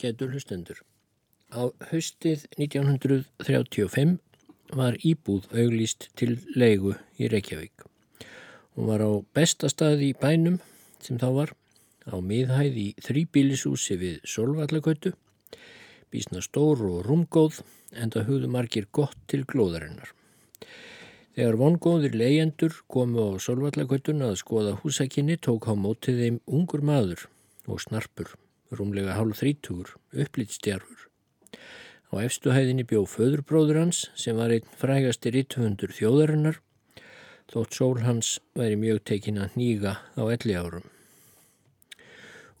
Ágætur hlustendur. Á haustið 1935 var íbúð auglýst til leigu í Reykjavík. Hún var á besta staði í bænum sem þá var, á miðhæð í þrýbílisúsi við Solvallagötu, bísna stór og rúmgóð en það hugðu margir gott til glóðarinnar. Þegar vongóðir leyendur komu á Solvallagötun að skoða húsakinni tók á mótið þeim ungur maður og snarpur, rúmlega hálf þrítugur, upplýtstjarfur. Á efstuhæðinni bjó föðurbróður hans sem var einn frægasti ritthundur þjóðarinnar þótt sól hans væri mjög tekin að nýga á elli árum.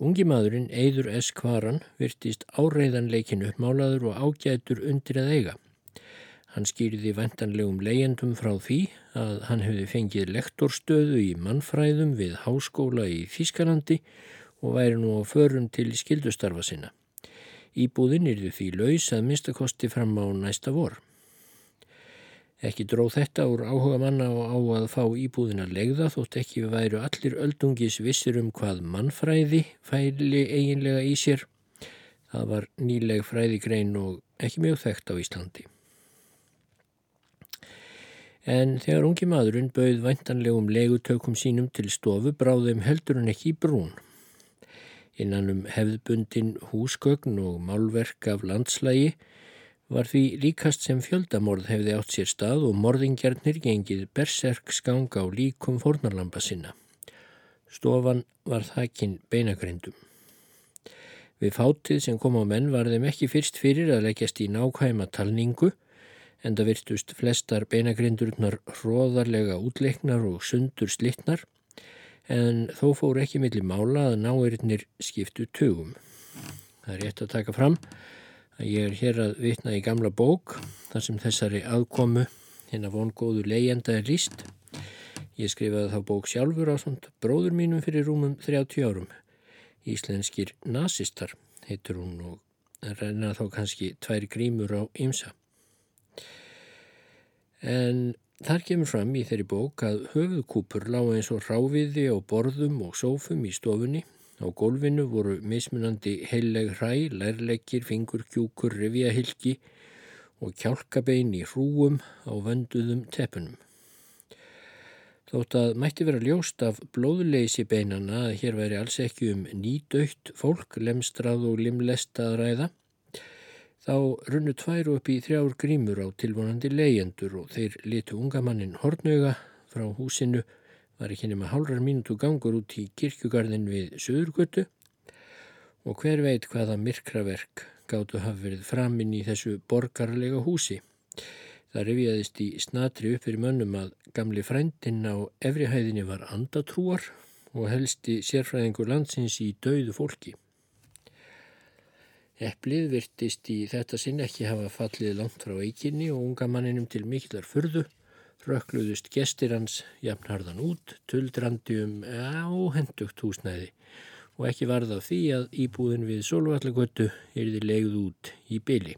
Ungi maðurinn Eidur S. Kvaran virtist áreiðanleikin uppmálaður og ágætur undir að eiga. Hann skýrði vendanlegum leyendum frá því að hann hefði fengið lektorstöðu í mannfræðum við háskóla í Þískalandi og væri nú á förum til skildustarfa sinna. Íbúðin yrðu því laus að minnstakosti fram á næsta vor. Ekki dróð þetta úr áhuga manna og á að fá íbúðin að legða þótt ekki væru allir öldungis vissir um hvað mannfræði fæli eiginlega í sér. Það var nýleg fræðigrein og ekki mjög þekkt á Íslandi. En þegar ungi maðurinn bauð væntanlegum legutökum sínum til stofu bráðum heldur hann ekki í brún. Innan um hefðbundin húsgögn og málverk af landslægi var því líkast sem fjöldamorð hefði átt sér stað og morðingjarnir gengið berserk skang á líkum fornarlampa sinna. Stofan var þakin beinagrindum. Við fátið sem kom á menn var þeim ekki fyrst fyrir að leggjast í nákvæma talningu en það virtust flestar beinagrindurnar hróðarlega útleiknar og sundur slittnar en þó fór ekki millir mála að náirinnir skiptu tugum. Það er rétt að taka fram að ég er hér að vitna í gamla bók þar sem þessari aðkomu hérna vongóðu leyenda er líst. Ég skrifaði þá bók sjálfur á svont bróður mínum fyrir rúmum 30 árum. Íslenskir nazistar heitur hún og reyna þá kannski tvær grímur á ymsa. En Þar kemur fram í þeirri bók að höfuðkúpur lág eins og ráfiði á borðum og sófum í stofunni. Á gólfinu voru mismunandi heileg hræ, lærleggir, fingurkjúkur, revjahylki og kjálkabein í hrúum á vönduðum teppunum. Þótt að mætti vera ljóst af blóðleysi beinana að hér væri alls ekki um nýdaukt fólk, lemstrað og limlestað ræða, Þá runnu tvær upp í þrjár grímur á tilvonandi leyendur og þeir litu unga mannin hortnöga frá húsinu, var ekki nema hálrar mínútu gangur út í kirkjugarðin við Suðurgötu og hver veit hvaða myrkraverk gáttu hafa verið framinn í þessu borgarlega húsi. Það reviðist í snatri upp fyrir mönnum að gamli frændin á efrihæðinni var andatrúar og helsti sérfræðingur landsins í dauðu fólki. Eplið virtist í þetta sinn ekki hafa fallið langt frá eikinni og unga manninum til mikillar fyrðu rökkluðust gestir hans jafnharðan út, tuldrandi um áhendugt húsnæði og ekki varða því að íbúðin við Solvallagötu erði legð út í byli.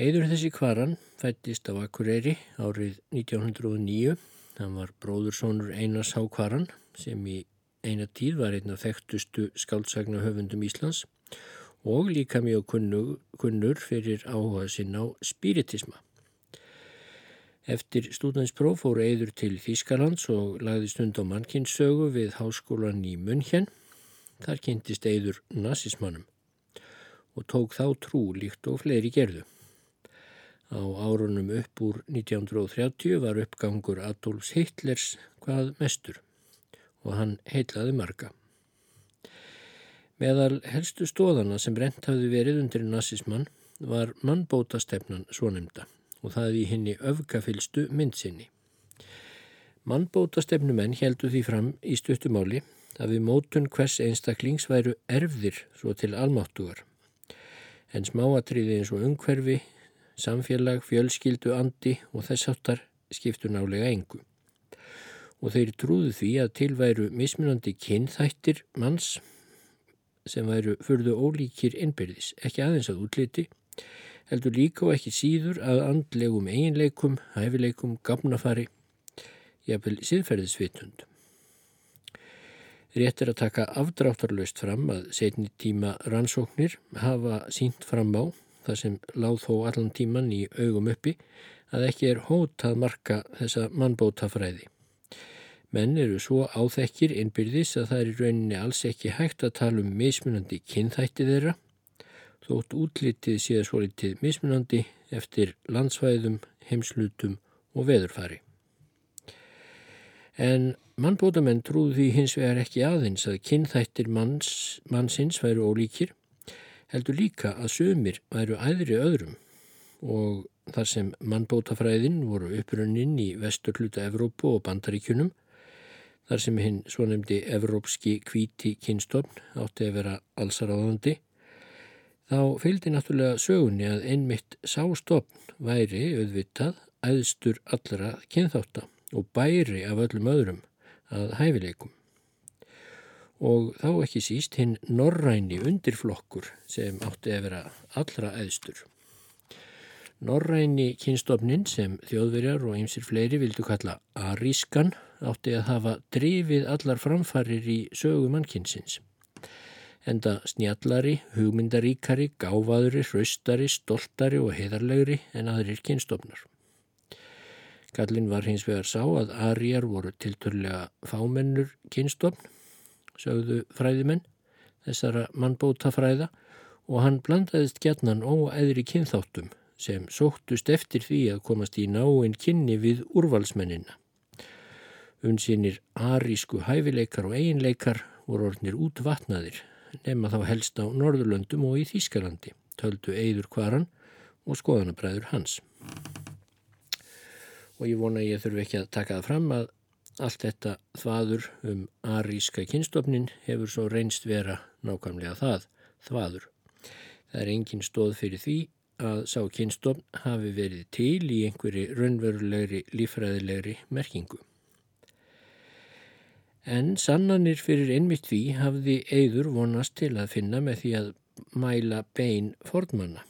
Eður þessi kvaran fættist á Akureyri árið 1909. Hann var bróðursónur Einars Há kvaran sem í eina tíð var einn af þekktustu skáldsagna höfundum Íslands og líka mjög kunnur, kunnur fyrir áhuga sinn á spiritisma. Eftir stúdanspróf fór Eður til Þýskalands og lagði stund á mannkynnssögu við háskólan í München. Þar kynntist Eður nazismannum og tók þá trú líkt og fleiri gerðu. Á árunum upp úr 1930 var uppgangur Adolfs Hitlers hvað mestur og hann heitlaði marga. Meðal helstu stóðana sem brent hafði verið undir nazismann var mannbótastefnan svonemda og það í henni öfgafylstu myndsinni. Mannbótastefnumenn heldu því fram í stuttumáli að við mótun hvers einstaklings væru erfðir svo til almáttugar. En smáatriði eins og umhverfi, samfélag, fjölskyldu, andi og þess áttar skiptu nálega engu og þeir trúðu því að tilværu mismunandi kynþættir manns sem væru fyrðu ólíkir innbyrðis, ekki aðeins að útliti, heldur líka og ekki síður að andlegum eiginleikum, hæfileikum, gafnafari, jafnvel síðferðisvitund. Rétt er að taka afdráttarlaust fram að setni tíma rannsóknir hafa sínt fram á, það sem láð þó allan tíman í augum uppi, að ekki er hótað marka þessa mannbótafræði. Menn eru svo áþekkir innbyrðis að það er í rauninni alls ekki hægt að tala um mismunandi kynþætti þeirra, þótt útlitið séð svo litið mismunandi eftir landsvæðum, heimslutum og veðurfari. En mannbótamenn trúðu því hins vegar ekki aðeins að kynþættir manns, mannsins væru ólíkir, heldur líka að sömur væru æðri öðrum og þar sem mannbótafræðin voru upprunnin í vesturluta Evrópu og Bandaríkunum, þar sem hinn svo nefndi evrópski kvíti kynstofn átti að vera allsaráðandi, þá fylgdi náttúrulega sögunni að einmitt sástofn væri auðvitað æðstur allra kynþáta og bæri af öllum öðrum að hæfileikum. Og þá ekki síst hinn norræni undirflokkur sem átti að vera allra eðstur. Norræni kynstofnin sem þjóðverjar og einsir fleiri vildu kalla arískan átti að hafa drifið allar framfarir í sögumannkynnsins. Enda snjallari, hugmyndaríkari, gáfaðuri, hraustari, stoltari og heiðarlegri en aðrir kynstofnar. Gallin var hins vegar sá að arjar voru tilturlega fámennur kynstofn, sögðu fræðimenn, þessara mannbóta fræða og hann blandaðist gætnan óæðri kynþáttum sem sóttust eftir því að komast í náinn kynni við úrvalsmennina. Unsýnir arísku hæfileikar og eiginleikar voru orðnir útvatnaðir nema þá helst á Norðurlöndum og í Þýskalandi, töldu Eidur Kvaran og skoðanabræður hans og ég vona ég þurfi ekki að taka það fram að allt þetta þvaður um aríska kynstofnin hefur svo reynst vera nákvæmlega það, þvaður. Það er engin stóð fyrir því að sá kynstofn hafi verið til í einhverju raunverulegri lífræðilegri merkingu. En sannanir fyrir einmitt því hafði Eidur vonast til að finna með því að mæla bein fornmanna.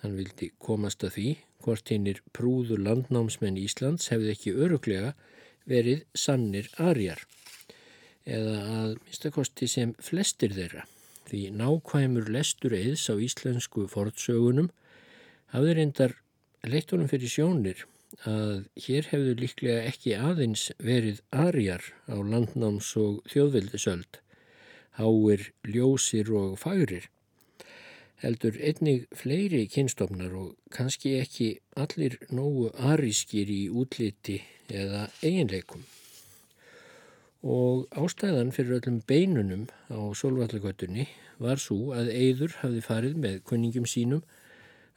Hann vildi komast að því hvort hinnir prúðu landnámsmenn Íslands hefði ekki öruglega verið sannir arjar eða að minnstakosti sem flestir þeirra því nákvæmur lestur eðs á íslensku fortsögunum hafði reyndar leittunum fyrir sjónir að hér hefðu líklega ekki aðeins verið arjar á landnáms og þjóðveldisöld háir, ljósir og fagrir heldur einnig fleiri kynstofnar og kannski ekki allir nógu arískir í útliti eða eiginleikum. Og ástæðan fyrir öllum beinunum á solvallagötunni var svo að Eidur hafði farið með kunningum sínum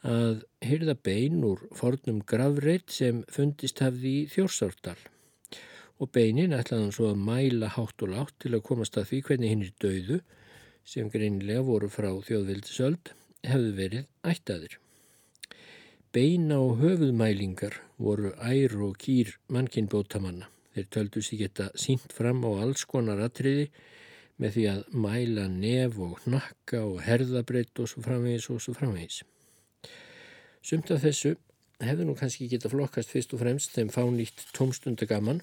að hyrða bein úr fornum gravreit sem fundist hafði í þjórsárdal. Og beinin ætlaði hann svo að mæla hátt og látt til að komast að því hvernig hinn er döðu sem greinilega voru frá þjóðvildisöld hefðu verið ættaður. Beina og höfuðmælingar voru ær og kýr mannkinnbótamanna. Þeir töldu sig geta sínt fram á alls konar atriði með því að mæla nef og nakka og herðabreytt og svo framvegis og svo framvegis. Sumt af þessu hefðu nú kannski geta flokkast fyrst og fremst þeim fánýtt tómstundagaman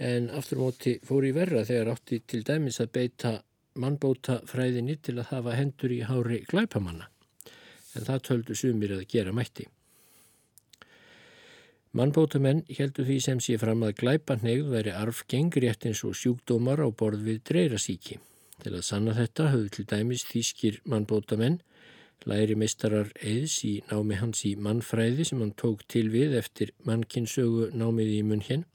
en aftur móti fór í verra þegar átti til dæmis að beita mannbóta fræðinni til að hafa hendur í hári glæpamanna en það töldu sumir að gera mætti. Mannbótamenn heldur því sem sé fram að glæpanegð veri arfgengrétt eins og sjúkdómar á borð við dreyrasíki. Til að sanna þetta höfðu til dæmis þýskir mannbótamenn, læri meistarar eðs í námi hans í mannfræði sem hann tók til við eftir mannkinsögu námið í munn henn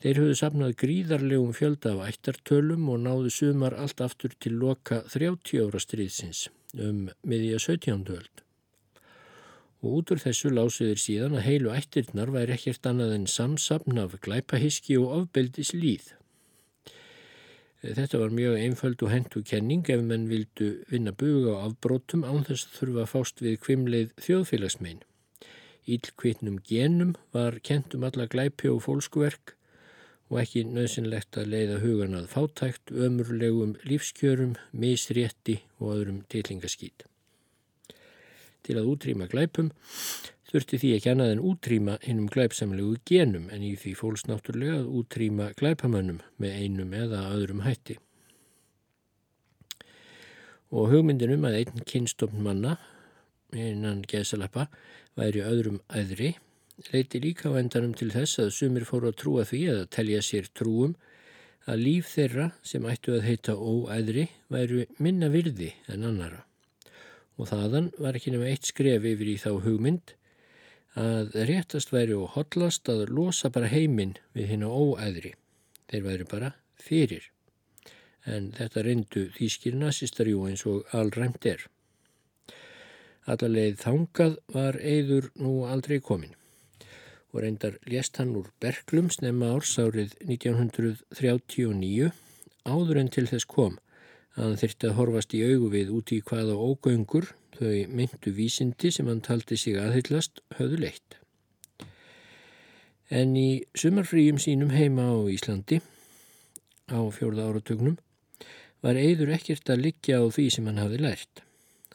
Þeir höfðu sapnað gríðarlegum fjölda af ættartölum og náðu sumar allt aftur til loka 30 ára stríðsins um miðja 17. höld. Og út úr þessu lásuður síðan að heilu ættirnar væri ekkert annað en samsapn af glæpahiski og ofbeldis líð. Þetta var mjög einföld og hendu kenning ef menn vildu vinna buga á afbrótum án þess að þurfa að fást við kvimleið þjóðfélagsmein. Ílkvittnum genum var kent um alla glæpi og fólkskuverk og ekki nöðsynlegt að leiða hugan að fátækt, ömurlegum lífskjörum, misrétti og öðrum tillingaskýt. Til að útrýma glæpum þurfti því ekki annað en útrýma hinnum glæpsamlegu genum en í því fólks náttúrulega að útrýma glæpamönnum með einum eða öðrum hætti. Og hugmyndinum að einn kynstofn manna innan gesalappa væri öðrum æðri leiti líka á endanum til þess að sumir fóru að trúa því að telja sér trúum að líf þeirra sem ættu að heita óæðri væru minna virði en annara. Og þaðan var ekki nema eitt skref yfir í þá hugmynd að réttast væri og hotlast að losa bara heiminn við hérna óæðri. Þeir væri bara fyrir. En þetta reyndu þýskir nazistarjú eins og allræmt er. Allarleið þangað var eigður nú aldrei komin og reyndar lést hann úr Berglum snemma ársárið 1939 áður en til þess kom að hann þyrtti að horfast í augu við út í hvaða ógöngur þau myndu vísindi sem hann taldi sig aðhyllast höfðu leitt. En í sumarfríum sínum heima á Íslandi á fjórða áratögnum var Eidur ekkert að liggja á því sem hann hafi lært.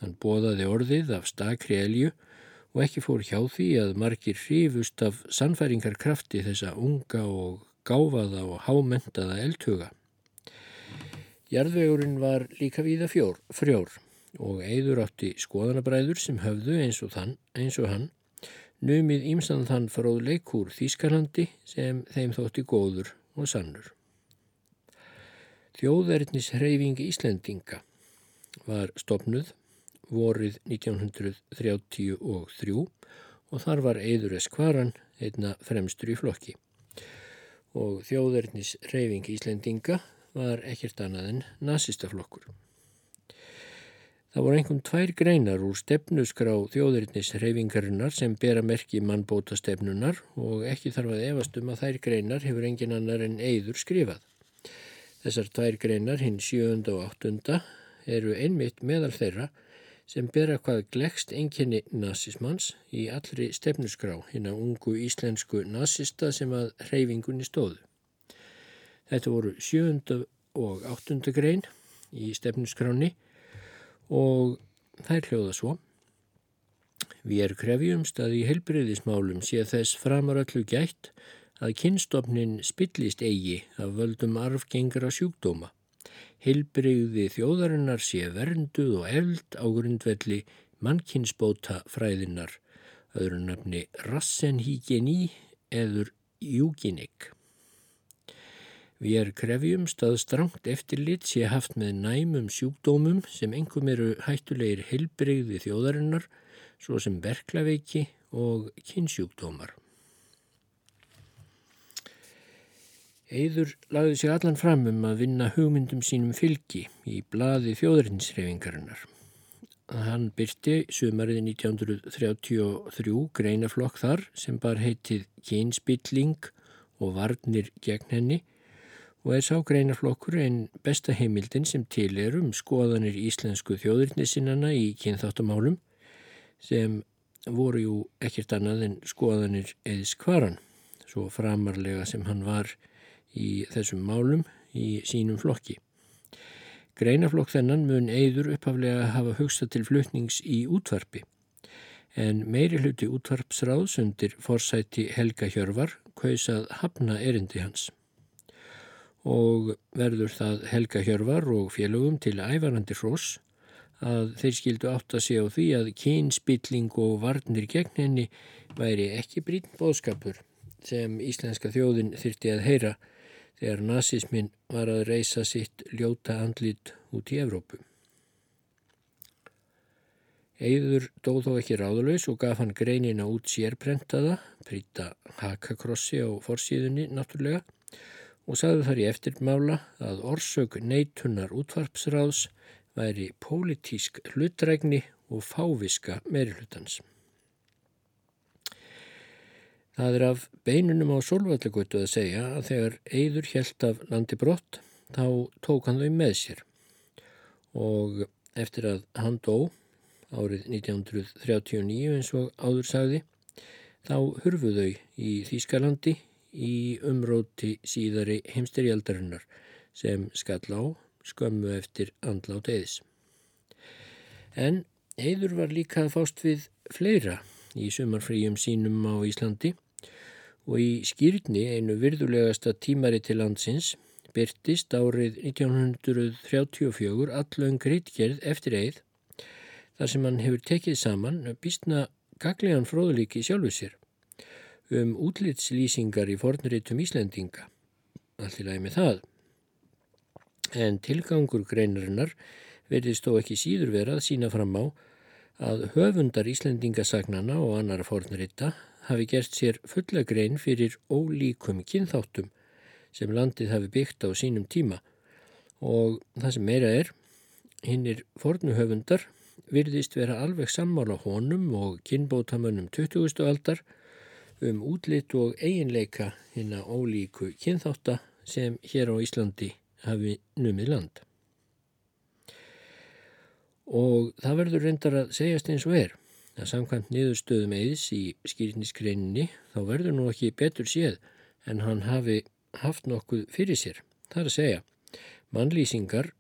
Hann bóðaði orðið af stakri elju og ekki fór hjá því að margir hrifust af sannfæringarkrafti þessa unga og gáfaða og hámentaða eldhuga. Jarðvegurinn var líka víða fjór, frjór og eigður átti skoðanabræður sem höfðu eins og, þann, eins og hann numið ímsan þann fróð leikúr Þýskalandi sem þeim þótti góður og sannur. Þjóðverðnis hreyfingi Íslendinga var stopnuð vorið 1933 og þar var Eidur S. Kvaran einna fremstur í flokki og þjóðverðnis reyfing Íslendinga var ekkert annað en nazistaflokkur. Það voru einhvern tvær greinar úr stefnusgrá þjóðverðnis reyfingarinnar sem bera merki mannbóta stefnunar og ekki þarf að efast um að þær greinar hefur engin annar en Eidur skrifað. Þessar tvær greinar, hinn sjönda og áttunda, eru einmitt meðal þeirra sem bera hvað glegst enginni nazismans í allri stefnusgrá hinn að ungu íslensku nazista sem að hreyfingunni stóðu. Þetta voru sjönda og áttunda grein í stefnuskráni og þær hljóða svo. Við erum krefjumst að í helbriðismálum sé þess framar öllu gætt að kynstofnin spillist eigi af völdum arfgengra sjúkdóma Hilbrigði þjóðarinnar sé vernduð og eld á grundvelli mannkinsbóta fræðinnar, öðru nafni rassenhíkjeni eður júginik. Við er krefjumst að strangt eftirlit sé haft með næmum sjúkdómum sem engum eru hættulegir hilbrigði þjóðarinnar, svo sem berklaveiki og kynnsjúkdómar. Eður lagði sig allan fram um að vinna hugmyndum sínum fylgi í blaði þjóðurinsreifingarinnar. Hann byrti sumarið 1933 greinaflokk þar sem bar heitið Kynspilling og Varnir gegn henni og er sá greinaflokkur einn besta heimildin sem til er um skoðanir íslensku þjóðurinnisinnana í kynþáttamálum sem voru jú ekkert annað en skoðanir eðis kvaran, svo framarlega sem hann var í þessum málum í sínum flokki. Greinaflokk þennan mun eigður upphaflega hafa hugsta til flutnings í útvarpi en meiri hluti útvarpsráðs undir forsæti Helga Hjörvar kausað hafna erindi hans. Og verður það Helga Hjörvar og félögum til ævarandi hross að þeir skildu átt að segja á því að kynspilling og varnir gegn henni væri ekki brítn bóðskapur sem íslenska þjóðin þyrti að heyra þegar nazismin var að reysa sitt ljóta andlit út í Evrópu. Eður dóð þó ekki ráðalös og gaf hann greinina út sérprentaða, prýta hakakrossi á forsíðunni náttúrulega og sagði þar í eftirmála að orsök neitunar útvarpsráðs væri pólitísk hlutrækni og fáviska meirihlutans. Það er af beinunum á solvallagötu að segja að þegar Eidur helt af landi brott þá tók hann þau með sér og eftir að hann dó árið 1939 eins og áður sagði þá hurfu þau í Þýskalandi í umróti síðari heimsterjaldarinnar sem skall á skömmu eftir andlátt eðis. En Eidur var líka að fást við fleira í sumarfríum sínum á Íslandi og í skýrni einu virðulegasta tímari til landsins byrtist árið 1934 allöng rítgerð eftir eið þar sem hann hefur tekið saman býstna gaglegan fróðlíki sjálfu sér um útlitslýsingar í fornritum Íslendinga. Allt í lagi með það. En tilgangur greinarinnar verðist þó ekki síður verið að sína fram á að höfundar Íslendingasagnana og annar fornrita hafi gert sér fulla grein fyrir ólíkum kynþáttum sem landið hafi byggt á sínum tíma og það sem meira er, hinn er fornuhöfundar virðist vera alveg sammála honum og kynbótamönnum 20. aldar um útlitt og eiginleika hinn að ólíku kynþátta sem hér á Íslandi hafi numið land. Og það verður reyndar að segjast eins og er að samkvæmt niðurstöðum eðis í skýrniskreininni þá verður nú ekki betur séð en hann hafi haft nokkuð fyrir sér. Það er að segja, mannlýsingar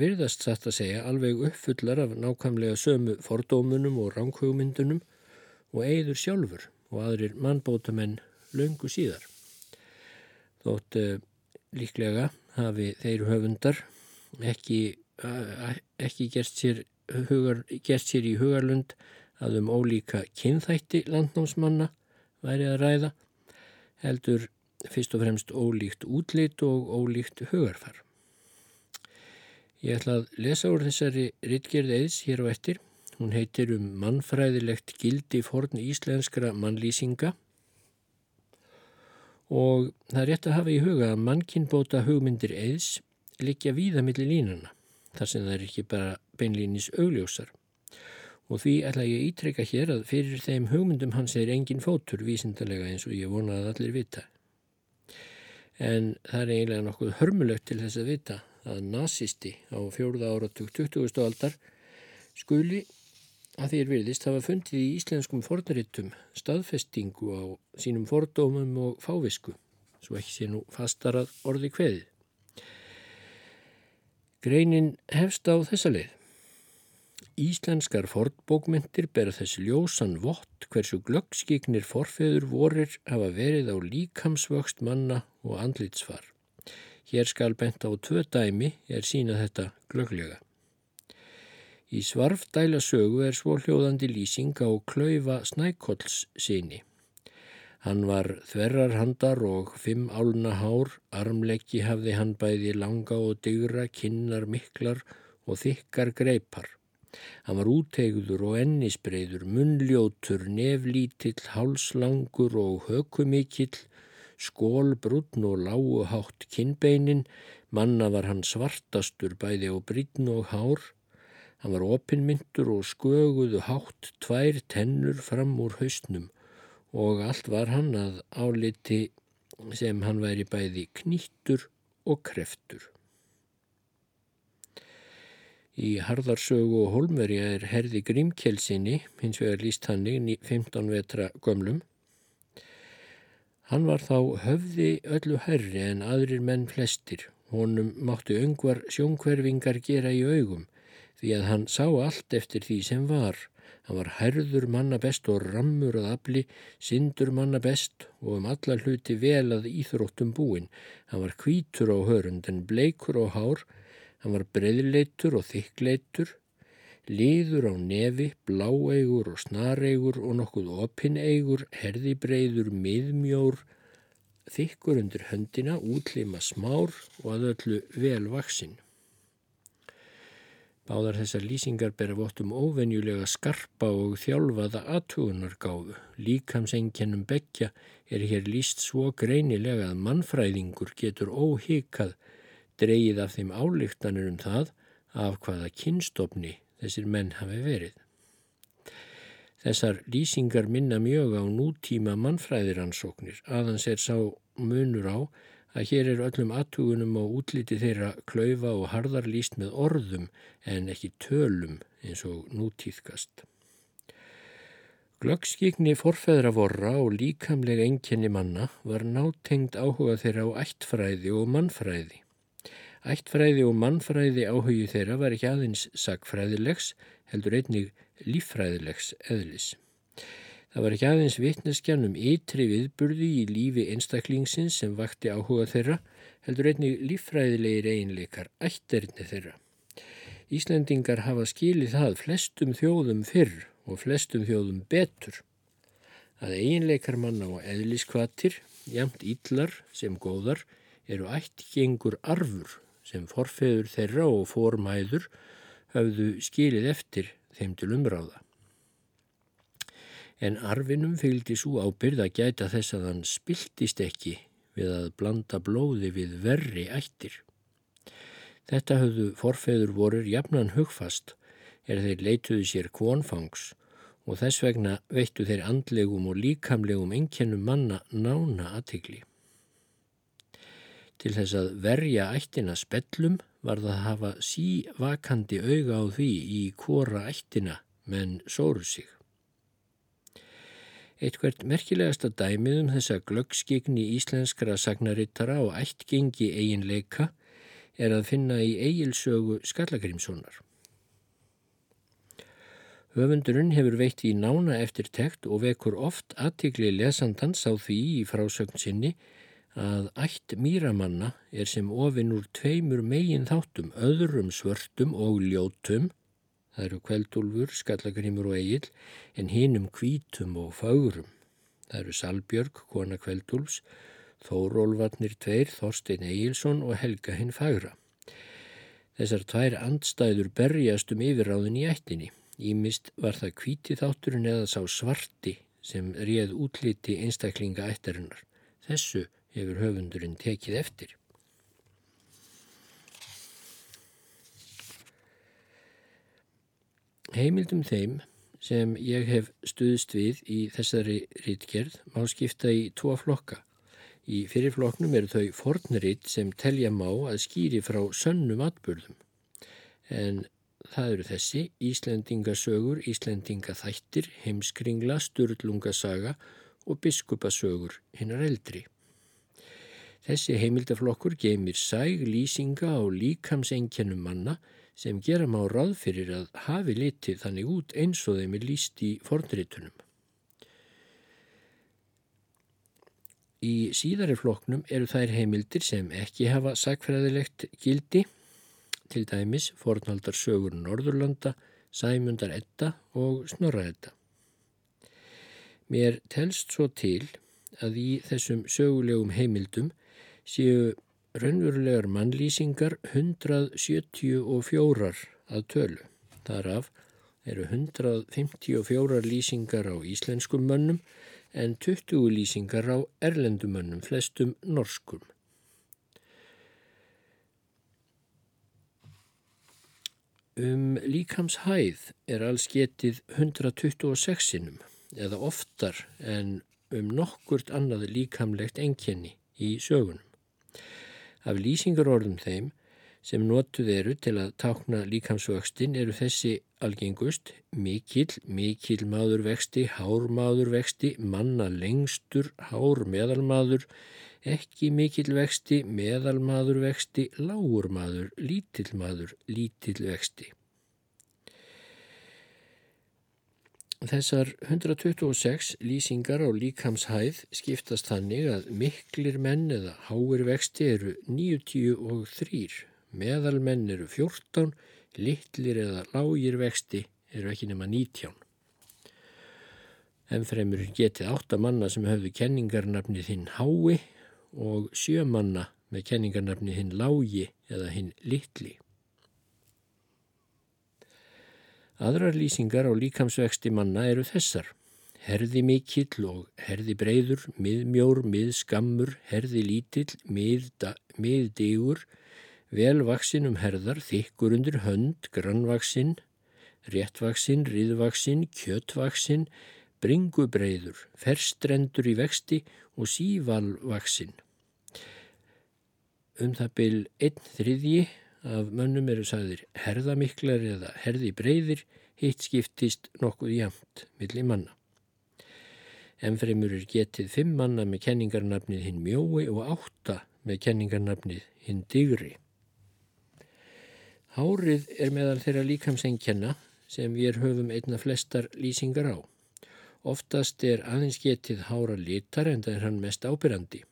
virðast satt að segja alveg uppfullar af nákvæmlega sömu fordómunum og ránkhugmyndunum og eigður sjálfur og aðrir mannbótamenn löngu síðar. Þótt uh, líklega hafi þeir höfundar ekki, uh, ekki gert, sér hugar, gert sér í hugarlund að um ólíka kynþætti landnámsmanna væri að ræða heldur fyrst og fremst ólíkt útlit og ólíkt hugarfar. Ég ætla að lesa úr þessari rittgerð eðs hér á eftir. Hún heitir um mannfræðilegt gildi forn íslenskra mannlýsinga og það er rétt að hafa í huga að mannkinnbóta hugmyndir eðs likja víða millir línana þar sem það er ekki bara beinlínis augljósar. Og því ætla ég ítrekka hér að fyrir þeim hugmyndum hans er engin fótur vísindarlega eins og ég vona að allir vita. En það er eiginlega nokkuð hörmulegt til þess að vita að nazisti á fjórða áratug 20. aldar skuli að þér virðist hafa fundið í íslenskum fornarittum staðfestingu á sínum fordómum og fávisku, svo ekki sé nú fastarað orði kveðið. Greinin hefst á þessa leið. Íslenskar fornbókmyndir bera þessi ljósan vott hversu glöggskiknir forfeður vorir hafa verið á líkamsvöxt manna og andlitsfar. Hér skal bent á tvö dæmi er sína þetta glögglega. Í svarfdæla sögu er svo hljóðandi lýsing á klaufa snækolls síni. Hann var þverrarhandar og fimm álna hár, armleggi hafði hann bæði langa og dygra, kinnar miklar og þykkar greipar. Hann var útegður og ennisbreyður, munnljótur, neflítill, hálslangur og hökumikill, skól, brunn og lágu hátt kinnbeinin, manna var hann svartastur bæði á brinn og hár, hann var opinmyndur og sköguðu hátt tvær tennur fram úr hausnum og allt var hann að áliti sem hann væri bæði knýttur og kreftur. Í Harðarsögu og Holmverja er herði Grímkjelsinni, hins vegar líst hannig 15 vetra gömlum, Hann var þá höfði öllu herri en aðrir menn flestir. Honum mátti öngvar sjónkverfingar gera í augum því að hann sá allt eftir því sem var. Hann var herður manna best og rammur að afli, syndur manna best og um alla hluti vel að íþróttum búin. Hann var kvítur á hörund en bleikur á hár, hann var breyðleitur og þykkleitur, Liður á nefi, bláeigur og snareigur og nokkuð opineigur, herðibreiður, miðmjór, þykkur undir höndina, útlima smár og að öllu velvaksinn. Báðar þessar lýsingar bera vottum óvenjulega skarpa og þjálfaða aðtugunargáfu. Líkamsenkjennum begja er hér líst svo greinilega að mannfræðingur getur óhikað dreyið af þeim álíktanir um það af hvaða kynstofni þessir menn hafi verið. Þessar lýsingar minna mjög á nútíma mannfræðiransóknir aðans er sá munur á að hér er öllum aðtugunum á útliti þeirra klaufa og harðar líst með orðum en ekki tölum eins og nútíðkast. Glöggskikni forfæðra vorra og líkamlega enkenni manna var nátengd áhuga þeirra á ættfræði og mannfræði. Ættfræði og mannfræði áhugi þeirra var ekki aðeins sagfræðilegs, heldur einnig líffræðilegs eðlis. Það var ekki aðeins vitneskjan um ytri viðburði í lífi einstaklingsins sem vakti áhuga þeirra, heldur einnig líffræðilegir eiginleikar, ætterni þeirra. Íslendingar hafa skilið það flestum þjóðum fyrr og flestum þjóðum betur. Að eiginleikar manna og eðliskvatir, jamt íllar sem góðar, eru ættgengur arfur sem forfeður þeirra og formæður hafðu skilið eftir þeim til umráða en arfinum fylgdi svo ábyrð að gæta þess að hann spiltist ekki við að blanda blóði við verri ættir. Þetta höfðu forfeður vorur jafnan hugfast er þeir leituðu sér kvonfangs og þess vegna veittu þeir andlegum og líkamlegum enkenum manna nána aðtikli. Til þess að verja ættina spellum var það að hafa sívakandi auga á því í hvora ættina menn sóru sig. Eitthvert merkilegasta dæmið um þessa glöggskigni íslenskra sagnarittara og ættgengi eiginleika er að finna í eigilsögu Skallagrimssonar. Höfundurinn hefur veitt í nána eftir tekt og vekur oft aðtikli lesandans á því í frásögn sinni að ætt mýramanna er sem ofinn úr tveimur megin þáttum, öðrum svörtum og ljótum Það eru kveldúlfur, skallagrimur og eigil en hinum kvítum og fárum. Það eru Salbjörg, kona kveldúlfs, Þórólvarnir tveir, Þorstein Egilson og Helga hinn fagra. Þessar tvær andstæður berjast um yfirráðin í ættinni. Ímist var það kvíti þátturinn eða sá svarti sem réð útliti einstaklinga ættarinnar. Þessu hefur höfundurinn tekið eftir. Heimildum þeim sem ég hef stuðst við í þessari rítgerð má skipta í tvo flokka. Í fyrirfloknum eru þau fornritt sem telja má að skýri frá sönnum atbyrðum. En það eru þessi Íslendingasögur, Íslendingaþættir, heimskringla, sturlungasaga og biskupasögur hinnar eldri. Þessi heimildaflokkur geymir sæg lýsinga á líkamsenkjænum manna sem gera má ráð fyrir að hafi litið þannig út eins og þeim er líst í fornritunum. Í síðari floknum eru þær heimildir sem ekki hafa sagfræðilegt gildi, til dæmis fornaldar sögur Norðurlanda, Sæmundar Edda og Snorra Edda. Mér telst svo til að í þessum sögulegum heimildum séu raunverulegar mannlýsingar 174 að tölu. Þaraf eru 154 lýsingar á íslenskum mönnum en 20 lýsingar á erlendumönnum, flestum norskum. Um líkamshæð er alls getið 126 sinum eða oftar en um nokkurt annað líkamlegt enkenni í sögunum. Af lýsingarorðum þeim sem notuð eru til að tákna líkamsvöxtin eru þessi algengust. Mikill, mikill maður vexti, hár maður vexti, manna lengstur, hár meðalmaður, ekki mikill vexti, meðalmaður vexti, lágur maður, lítill maður, lítill vexti. Þessar 126 lýsingar á líkamshæð skiptast þannig að miklir menn eða háir vexti eru 93, meðalmenn eru 14, litlir eða lágir vexti eru ekki nema 19. Ennfremur getið 8 manna sem höfðu kenningarnafni þinn hái og 7 manna með kenningarnafni hinn lági eða hinn litli. Aðrar lýsingar á líkamsvexti manna eru þessar. Herði mikill og herði breyður, miðmjór, miðskammur, herði lítill, miðdigur, velvaksinn um herðar, þykkur undir hönd, grannvaksinn, réttvaksinn, riðvaksinn, kjöttvaksinn, bringubreyður, ferstrendur í vexti og sívalvaksinn. Um það byl einn þriðji af mönnum eru sagðir herðamiklar eða herði breyðir, hitt skiptist nokkuð jamt millir manna. Ennfremur er getið fimm manna með kenningarnafnið hinn mjói og átta með kenningarnafnið hinn digri. Hárið er meðal þeirra líkamsengjanna sem við höfum einna flestar lýsingar á Oftast er aðeins getið hára litar en það er hann mest ábyrrandi.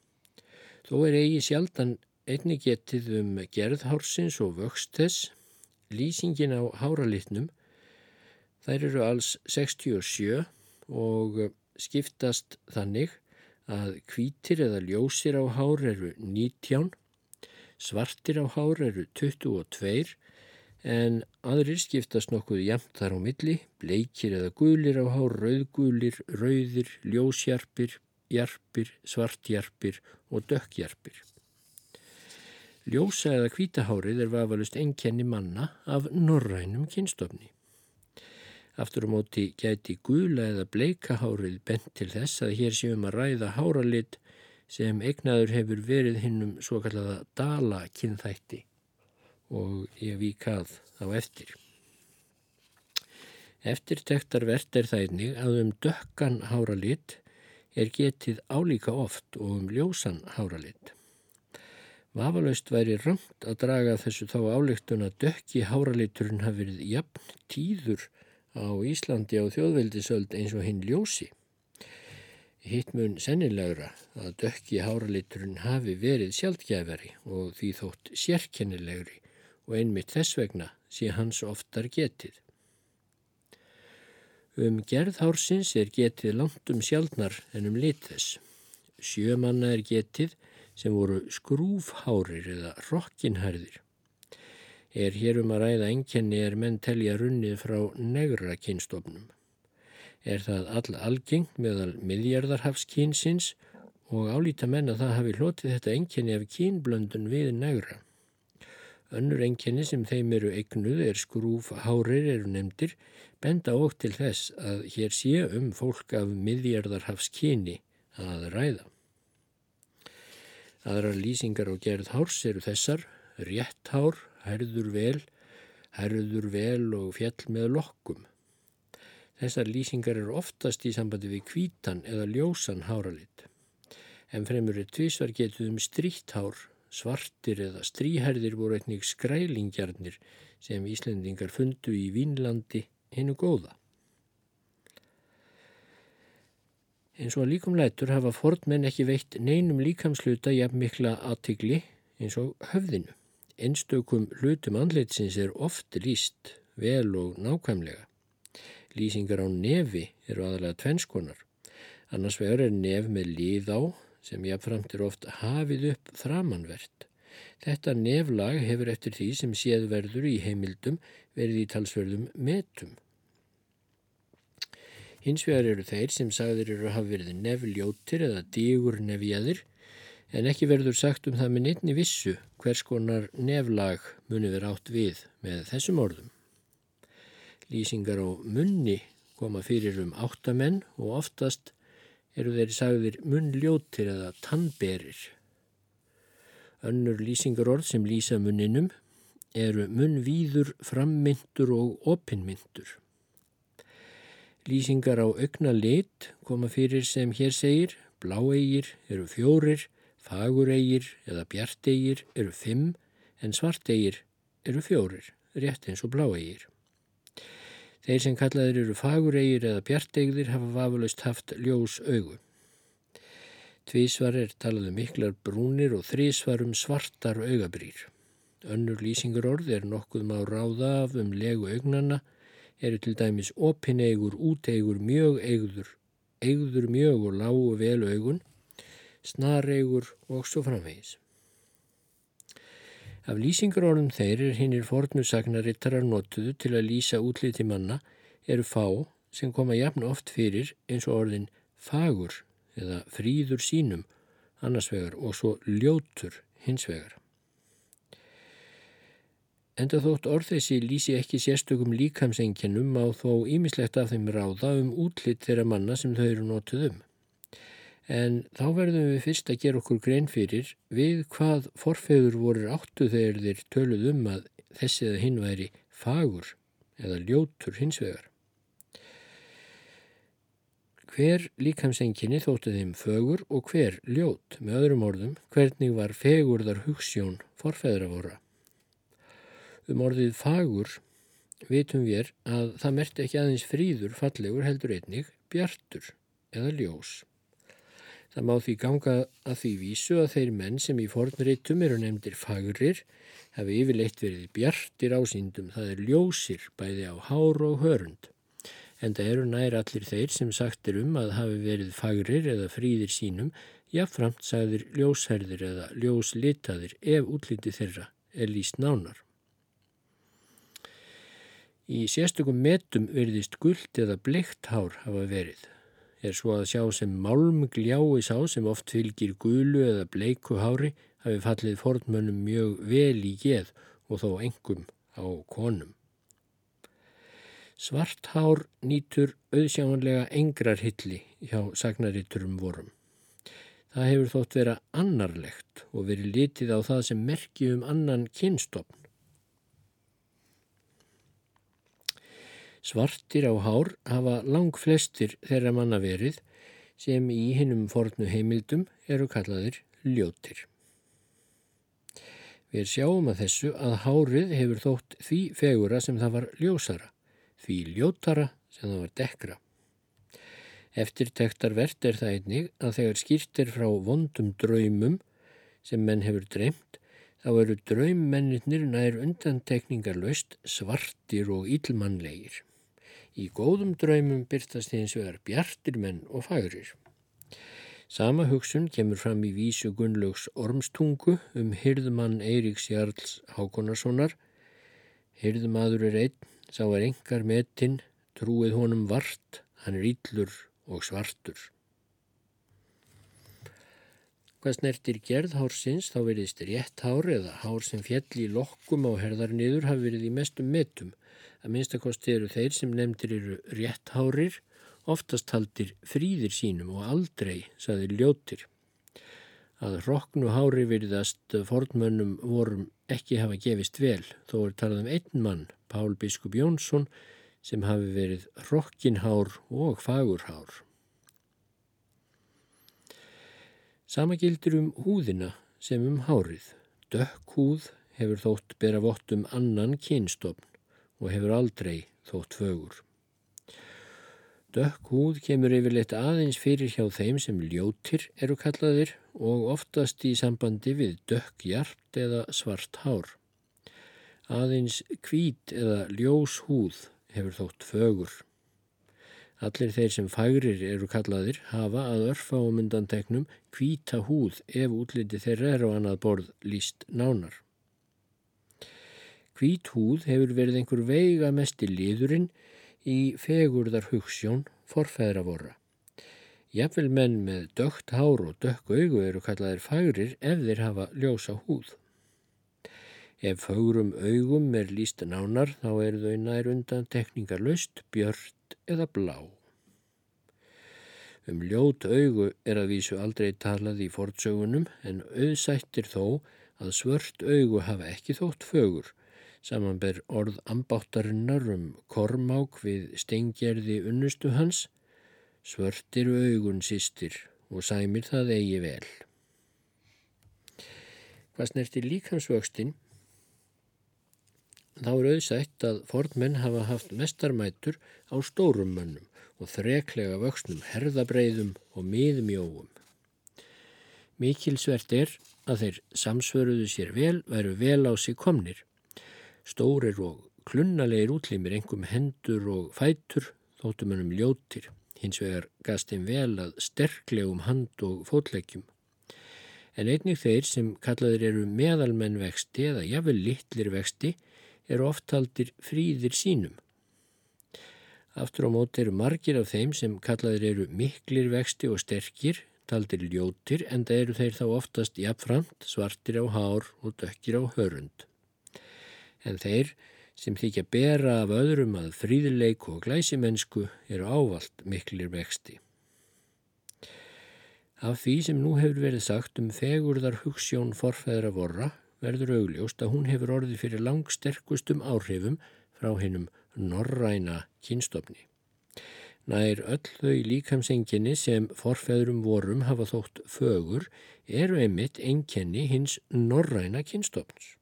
Þó er eigi sjaldan einni getið um gerðhársins og vöxt þess. Lýsingin á háralitnum, þær eru alls 67 og skiptast þannig að kvítir eða ljósir á hár eru 19, svartir á hár eru 22 en aðrir skiptast nokkuð jæmt þar á milli, bleikir eða gulir á hár, rauðgulir, rauðir, ljósjarpir, jarpir, svartjarpir og dökkjarpir. Ljósa eða kvítahárið er vafalust enkenni manna af norrænum kynstofni. Aftur á móti gæti gula eða bleikahárið bent til þess að hér séum að ræða háralit sem egnaður hefur verið hinnum svo kallaða dala kynþætti og ég víkað á eftir. Eftirtektarvert er einnig að um dökkan háralit er getið álíka oft og um ljósan háralit. Vafalaust væri ramt að draga þessu þá álíktun að dökki háraliturinn hafi verið jafn tíður á Íslandi á þjóðveldisöld eins og hinn ljósi. Hitt mun sennilegra að dökki háraliturinn hafi verið sjálfgæfari og því þótt sérkennilegri og einmitt þess vegna sé hans oftar getið. Um gerðhársins er getið langt um sjálfnar en um litþess. Sjömanna er getið sem voru skrúfhárir eða rokkinhærðir. Er hér um að ræða enkenni er menn telja runnið frá negra kynstofnum. Er það all algengt meðal miðjarðarhafskýnsins og álíta menn að það hafi hlotið þetta enkenni af kynblöndun við negra. Önnur enginni sem þeim eru eignuð er skrúf hárir eru nefndir, benda óg til þess að hér sé um fólk af miðjarðarhafs kyni að ræða. Aðrar lýsingar og gerð hárs eru þessar, rétt hár, herður vel, herður vel og fjall með lokkum. Þessar lýsingar eru oftast í sambandi við kvítan eða ljósan háralit. En fremur er tvísvar getuð um strítt hár Svartir eða stríherðir voru einnig skrælingjarnir sem Íslendingar fundu í Vínlandi hinnu góða. Eins og að líkum lætur hafa fornmenn ekki veitt neinum líkamsluta jafn mikla aðtigli eins og höfðinu. Einstökum hlutum andleitsins er oft líst, vel og nákvæmlega. Lýsingar á nefi eru aðalega tvennskonar. Annars vegar er nef með líð á sem jáfnframt er oft hafið upp þramanvert. Þetta neflag hefur eftir því sem séðverður í heimildum verið í talsverðum metum. Hins vegar eru þeir sem sagðir eru að hafa verið nefljóttir eða dígur nefjaðir en ekki verður sagt um það með neittni vissu hvers konar neflag muni verið átt við með þessum orðum. Lýsingar á munni koma fyrir um áttamenn og oftast eru þeir sagðir munnljótir eða tannberir. Önnur lýsingarorð sem lýsa munninum eru munnvíður, frammyndur og opinmyndur. Lýsingar á augna lit koma fyrir sem hér segir, bláegir eru fjórir, faguregir eða bjartegir eru fimm en svartegir eru fjórir, rétt eins og bláegir. Þeir sem kallaðir eru faguregir eða bjartegðir hafa vafalaust haft ljós augu. Tvísvar er talað um miklar brúnir og þrísvar um svartar augabrýr. Önnur lýsingur orð er nokkuð má ráða af um legu augnana, eru til dæmis opineigur, úteigur, mjög eigður, eigður mjög og lágu vel augun, snareigur og svo framvegis. Af lýsingarorðum þeir er hinnir fornusagnarittarar notuðu til að lýsa útliti manna eru fá sem koma jafn oft fyrir eins og orðin fagur eða fríður sínum annars vegar og svo ljótur hins vegar. Enda þótt orðessi lýsi ekki sérstökum líkamsengjannum á þó ímislegt af þeim ráða um útlitt þeirra manna sem þau eru notuð um. En þá verðum við fyrst að gera okkur grein fyrir við hvað forfeður voru áttu þegar þeir töluð um að þessi eða hinn væri fagur eða ljótur hins vegar. Hver líkamsenginni þóttu þeim fögur og hver ljót, með öðrum orðum, hvernig var fegurðar hugssjón forfeðra voru. Um orðið fagur vitum við að það merti ekki aðeins fríður fallegur heldur einnig bjartur eða ljós. Það má því ganga að því vísu að þeir menn sem í fornritum eru nefndir fagrir hafi yfirleitt verið bjartir ásýndum, það er ljósir bæði á hár og hörund. En það eru nær allir þeir sem sagt er um að hafi verið fagrir eða fríðir sínum, jáfnframt sagðir ljósherðir eða ljóslitaðir ef útliti þeirra er líst nánar. Í sérstökum metum verðist gullt eða bleikt hár hafa verið. Er svo að sjá sem málm gljái sá sem oft fylgir gulu eða bleiku hári hafi fallið fornmönnum mjög vel í geð og þó engum á konum. Svart hár nýtur auðsjámanlega engrar hilli hjá sagnaritturum vorum. Það hefur þótt vera annarlegt og verið litið á það sem merki um annan kynstofn. Svartir á hár hafa lang flestir þeirra manna verið sem í hinnum fornu heimildum eru kallaðir ljótir. Við sjáum að þessu að hárið hefur þótt því fegura sem það var ljósara, því ljótara sem það var dekra. Eftir tektarvert er það einnig að þegar skýrt er frá vondum draumum sem menn hefur dreymt, þá eru draummennir nær undantekningarlaust svartir og ílmannlegir. Í góðum draumum byrtast hins vegar bjartir menn og fagrir. Sama hugsun kemur fram í vísu Gunnlaugs Ormstungu um hyrðumann Eiríks Jarls Hákonarssonar. Hyrðumadur er einn, sá er engar metinn, trúið honum vart, hann er íllur og svartur. Hvað snertir gerð hársins þá veriðist rétt hár eða hár sem fjall í lokkum á herðarniður hafi verið í mestum metum að minnstakosti eru þeir sem nefndir eru rétthárir, oftast haldir fríðir sínum og aldrei, saði ljótir. Að roknu hári virðast fornmönnum vorum ekki hafa gefist vel, þó er talað um einn mann, Pál Biskup Jónsson, sem hafi verið rokkinhár og fagurhár. Sama gildir um húðina sem um hárið. Dökk húð hefur þótt bera vott um annan kynstofn og hefur aldrei þótt fögur. Dökk húð kemur yfirleitt aðeins fyrir hjá þeim sem ljótir eru kallaðir og oftast í sambandi við dökk hjart eða svart hár. Aðeins hvít eða ljós húð hefur þótt fögur. Allir þeir sem fagrir eru kallaðir hafa að örfa á myndanteknum hvíta húð ef útliti þeirra er á annað borð líst nánar. Hvít húð hefur verið einhver veiga mest í liðurinn í fegurðar hugssjón forfæðra vorra. Jafnvel menn með dögt hár og dökk augu eru kallaðir fagrir ef þeir hafa ljósa húð. Ef fagrum augum er líst nánar þá eru þau nær undan tekningarlaust, björnt eða blá. Um ljót augu er að vísu aldrei talað í fortsögunum en auðsættir þó að svört augu hafa ekki þótt fögur samanber orð ambáttarinnar um kormák við stengjerði unnustu hans, svörtir augun sýstir og sæmir það eigi vel. Hvað snertir líkansvöxtin? Þá er auðsætt að fornmenn hafa haft mestarmætur á stórum mönnum og þreklega vöxnum herðabreiðum og miðmjóum. Mikilsvert er að þeir samsvöruðu sér vel, væru vel á sig komnir Stórir og klunnalegir útlimir, engum hendur og fætur, þóttum hennum ljótir. Hins vegar gast þeim vel að sterklegum hand og fótleggjum. En einnig þeir sem kallaðir eru meðalmenn vexti eða jafnvel litlir vexti eru oftaldir fríðir sínum. Aftur á móti eru margir af þeim sem kallaðir eru miklir vexti og sterkir, taldir ljótir en það eru þeir þá oftast jafnframt, svartir á hár og dökkir á hörund en þeir sem þykja bera af öðrum að fríðileik og glæsimensku eru ávalt miklir vexti. Af því sem nú hefur verið sagt um fegurðar hugssjón forfæðra vorra verður augljóst að hún hefur orðið fyrir langsterkustum áhrifum frá hennum norræna kynstofni. Nær öll þau líkamsenginni sem forfæðrum vorum hafa þótt fögur eru einmitt einkenni hins norræna kynstofns.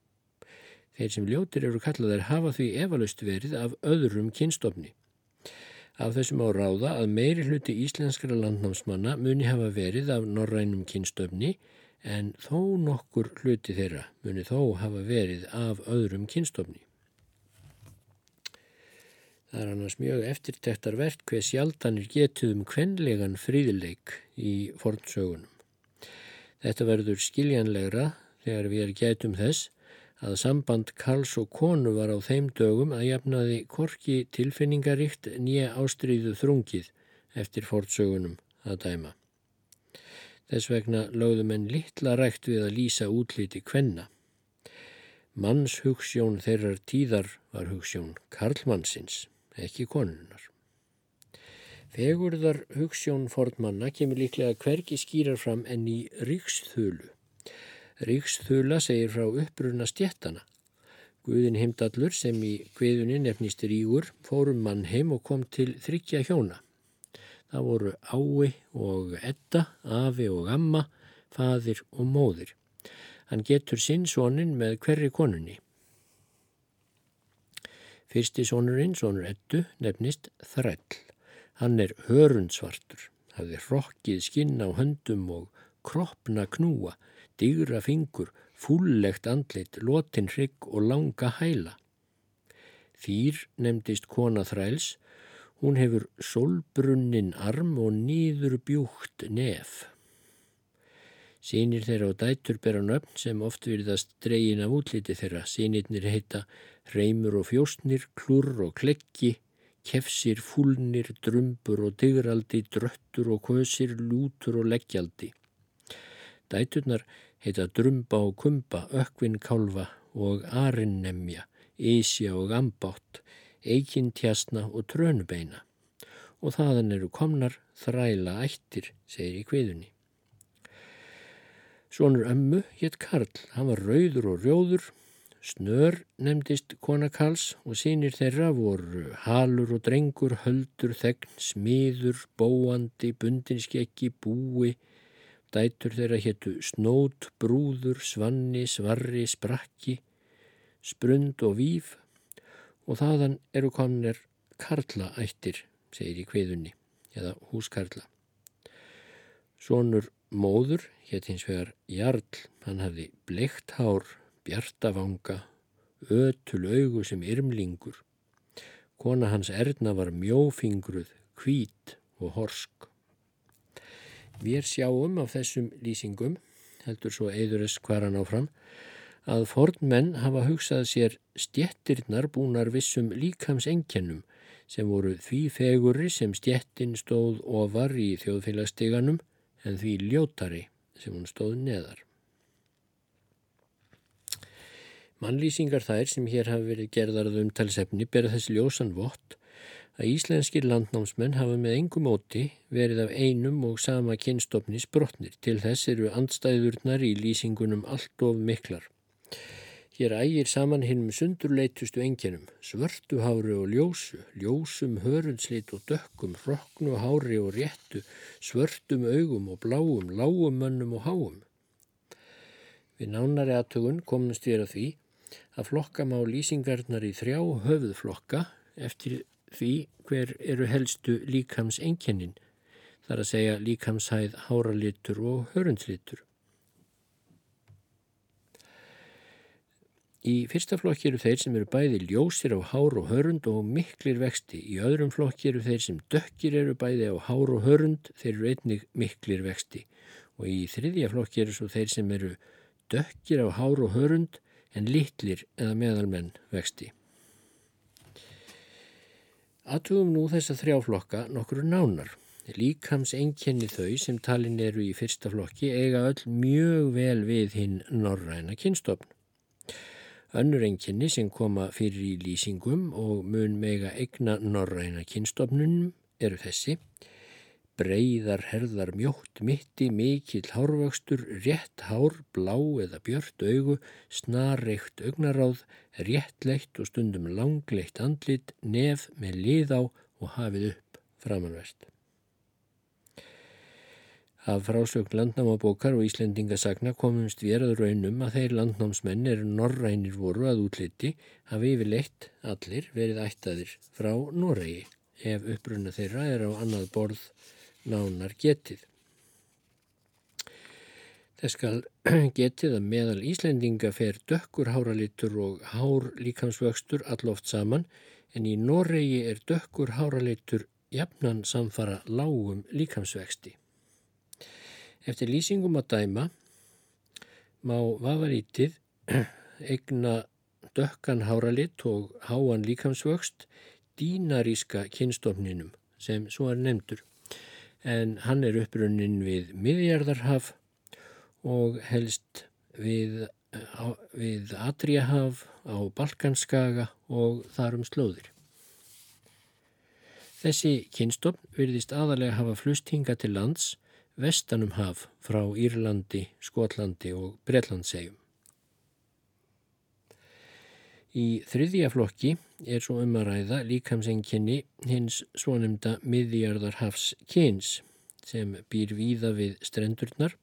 Þeir sem ljótir eru kallaðir hafa því efalust verið af öðrum kynstofni. Af þessum á ráða að meiri hluti íslenskara landnámsmanna muni hafa verið af norrænum kynstöfni en þó nokkur hluti þeirra muni þó hafa verið af öðrum kynstöfni. Það er annars mjög eftirtektar verðt hver sjaldanir getuð um kvenlegan fríðileik í fornsögunum. Þetta verður skiljanlegra þegar við erum gætum þess að samband Karls og konu var á þeim dögum að jafnaði korki tilfinningaríkt nýja ástriðu þrungið eftir fortsögunum að dæma. Þess vegna lögðum en litla rægt við að lýsa útliti kvenna. Manns hugssjón þeirrar tíðar var hugssjón Karlmannsins, ekki konunar. Fegurðar hugssjón fornmanna kemur líklega hverki skýrar fram enn í ríksþölu. Ríksþula segir frá uppruna stjettana. Guðin heimdallur sem í kviðunni nefnist Rígur fórum mann heim og kom til þryggja hjóna. Það voru Ái og Edda, Afi og Amma, Fadir og Móðir. Hann getur sinn sónin með hverri konunni. Fyrsti sónurinn, sónur Eddu, nefnist Þræll. Hann er hörundsvartur, hafði rokkið skinn á höndum og kroppna knúa digra fingur, fúllegt andlit, lotin hrygg og langa hæla. Þýr nefndist kona þræls, hún hefur solbrunnin arm og nýður bjúkt nef. Sýnir þeirra og dætur bera nöfn sem oft virðast dregin af útliti þeirra. Sýnirnir heita reymur og fjóstnir, klurr og klekki, kefsir, fúlnir, drumbur og digraldi, dröttur og kösir, lútur og leggjaldi. Dæturnar heita Drumba og Kumba, Ökvin Kálfa og Arinnemja, Ísja og Ambátt, Eikintjasna og Trönubeina. Og þaðan eru komnar þræla ættir, segir í kviðunni. Svonur ömmu hétt Karl, hann var rauður og rjóður, snör nefndist kona Karls og sínir þeirra voru halur og drengur, höldur, þegn, smiður, bóandi, bundinskeggi, búi, Dætur þeirra héttu Snót, Brúður, Svanni, Svarri, Sprakki, Sprund og Víf og þaðan eru komnir Karlaættir, segir í kveðunni, eða húskarla. Sónur móður hétt hins vegar Jarl, hann hafði bleikt hár, bjartavanga, ötul augu sem yrmlingur. Kona hans Erna var mjófingruð, hvít og horsk. Við sjáum af þessum lýsingum, heldur svo eðurist hvaran áfram, að fornmenn hafa hugsað sér stjettirnar búnar vissum líkams enkennum sem voru því fegurri sem stjettin stóð ofar í þjóðfélagssteganum en því ljótari sem hún stóð neðar. Mannlýsingar þær sem hér hafi verið gerðarð um talsefni berða þessi ljósan vott að íslenskir landnámsmenn hafa með engum móti verið af einum og sama kynstofnis brotnir. Til þess eru andstæðurnar í lýsingunum allt of miklar. Hér ægir saman hinnum sundurleitustu enginum, svörtu hári og ljósu, ljósum hörundslit og dökkum, roknu hári og réttu, svörtum augum og bláum, lágum mönnum og háum. Við nánari aðtögun komumst við að því að flokka má lýsingarnar í þrjá höfuðflokka eftir því hver eru helstu líkams enkennin, þar að segja líkamshæð háralitur og hörundslitur. Í fyrsta flokki eru þeir sem eru bæði ljósir á hár og hörund og miklir vexti. Í öðrum flokki eru þeir sem dökkir eru bæði á hár og hörund, þeir eru einnig miklir vexti. Og í þriðja flokki eru svo þeir sem eru dökkir á hár og hörund en litlir eða meðalmenn vexti. Aðtugum nú þessa þrjáflokka nokkru nánar. Líkams einkenni þau sem talin eru í fyrsta flokki eiga öll mjög vel við hinn norræna kynstofn. Önnur einkenni sem koma fyrir í lýsingum og mun mega egna norræna kynstofnunum eru þessi breyðar herðar mjótt mitti, mikill hárvöxtur, rétt hár, blá eða björt augu, snarreikt augnaráð, réttleitt og stundum langleitt andlit, nef með lið á og hafið upp framanverst. Af frásögn landnámabókar og Íslendingasagna komumst við að raunum að þeir landnámsmenn eru norrænir voru að útliti hafi yfirleitt allir verið ættaðir frá Noregi ef uppruna þeirra er á annað borð nánar getið. Þess skal getið að meðal Íslendinga fer dökkur háralitur og hár líkamsvöxtur alloft saman en í Noregi er dökkur háralitur jafnan samfara lágum líkamsvexti. Eftir lýsingum að dæma má vafarítið eigna dökkan háralit og háan líkamsvöxt dínaríska kynstofninum sem svo er nefndur en hann er upprunnin við miðjarðarhaf og helst við, við Adriahaf á Balkanskaga og þarum slóðir. Þessi kynstofn virðist aðalega hafa flusthinga til lands vestanum haf frá Írlandi, Skotlandi og Breitlandsegjum. Í þriðja flokki er svo um að ræða líkamsenginni hins svonemda miðjarðarhafs kyns sem býr víða við strendurnar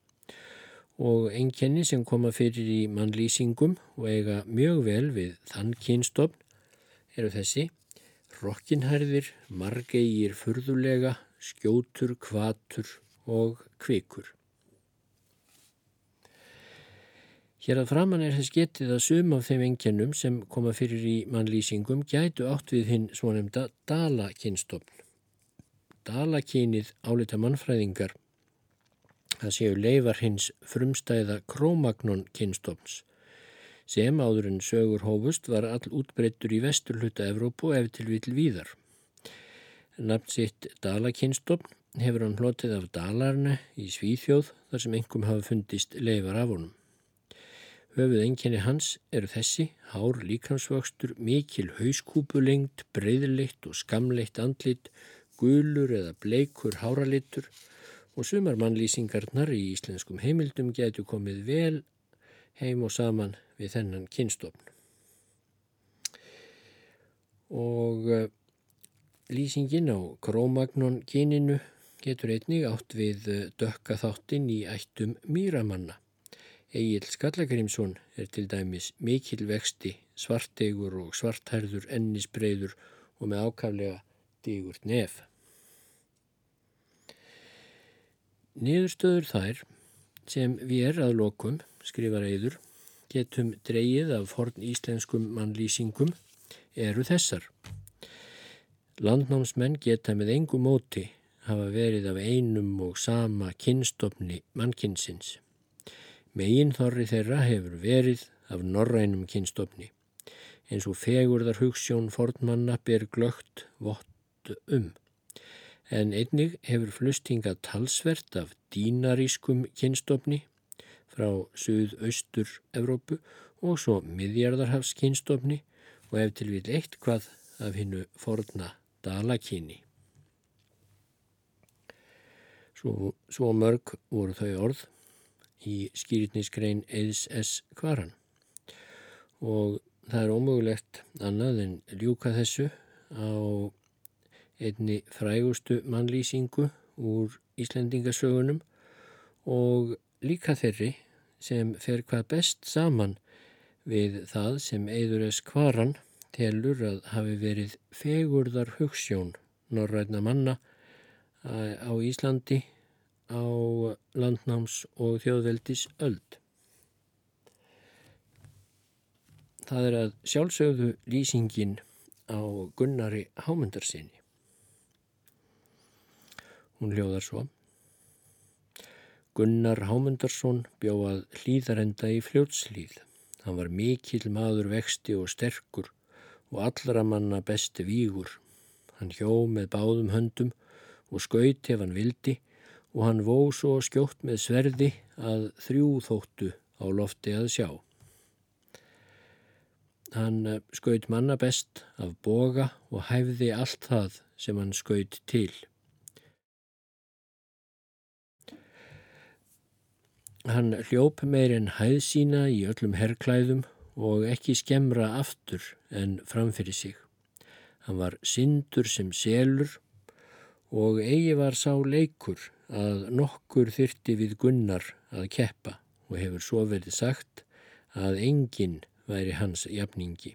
og enginni sem koma fyrir í mannlýsingum og eiga mjög vel við þann kynstofn eru þessi rokkinhærðir, margeigir furðulega, skjótur, kvatur og kvikur. Hér að framann er þess getið að sum af þeim engjannum sem koma fyrir í mannlýsingum gætu átt við hinn svonemda dalakinnstofn. Dalakynið álita mannfræðingar það séu leifar hins frumstæða krómagnon kinnstofns sem áður en sögur hófust var all útbreyttur í vesturluta Evrópu ef til vill víðar. Nafn sitt dalakinnstofn hefur hann hlotið af dalarne í Svíþjóð þar sem engum hafa fundist leifar af honum. Höfuð enginni hans eru þessi, hár líkansvöxtur, mikil hauskúpulengt, breyðleitt og skamleitt andlit, gulur eða bleikur háralittur og sumar mannlýsingarnar í íslenskum heimildum getur komið vel heim og saman við þennan kynstofn. Og uh, lýsingin á krómagnon kyninu getur einnig átt við uh, dökka þáttinn í ættum mýramanna. Egil Skallagrimsson er til dæmis mikil vexti, svartegur og svarthærður ennisbreyður og með ákaflega digurt nef. Niðurstöður þær sem við er að lokum, skrifar Eidur, getum dreyið af forn íslenskum mannlýsingum eru þessar. Landnámsmenn geta með engu móti hafa verið af einum og sama kynstofni mannkynsins. Megin þorri þeirra hefur verið af norrænum kynstofni, eins og fegurðar hugssjón fornmanna ber glögt vott um. En einnig hefur flustinga talsvert af dínarískum kynstofni frá suð-austur Evrópu og svo miðjarðarhafs kynstofni og ef til vil eitt hvað af hinnu forna dalakyni. Svo, svo mörg voru þau orð í skýritnisgrein Eðs S. Kvaran og það er ómögulegt annað en ljúka þessu á einni frægustu mannlýsingu úr Íslendingasögunum og líka þeirri sem fer hvað best saman við það sem Eður S. Kvaran telur að hafi verið fegurðar hugssjón norrætna manna á Íslandi á landnáms og þjóðveldis öld. Það er að sjálfsögðu lýsingin á Gunnari Hámundarsinni. Hún hljóðar svo. Gunnar Hámundarsson bjóðað hlýðarenda í fljótslýð. Hann var mikil maður vexti og sterkur og allra manna besti vígur. Hann hjó með báðum höndum og skaut ef hann vildi og hann vó svo skjótt með sverði að þrjú þóttu á lofti að sjá. Hann eh, skaut manna best af boga og hæfði allt það sem hann skaut til. Hann hljóp meir en hæð sína í öllum herrklæðum og ekki skemra aftur en framfyrir sig. Hann var syndur sem selur og eigi var sá leikur að nokkur þyrti við Gunnar að keppa og hefur svo verið sagt að enginn væri hans jafningi.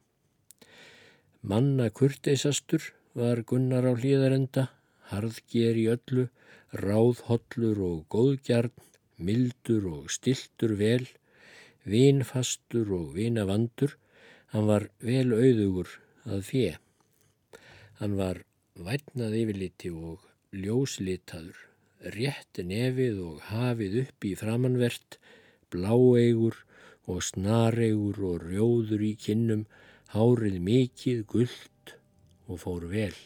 Manna kurteisastur var Gunnar á hlýðarenda, harðger í öllu, ráðhollur og góðgjarn, mildur og stiltur vel, vinfastur og vinavandur, hann var vel auðugur að fjö. Hann var vætnað yfirliti og ljóslitaður, rétt nefið og hafið upp í framanvert, bláeigur og snareigur og rjóður í kinnum, hárið mikið gullt og fór vel.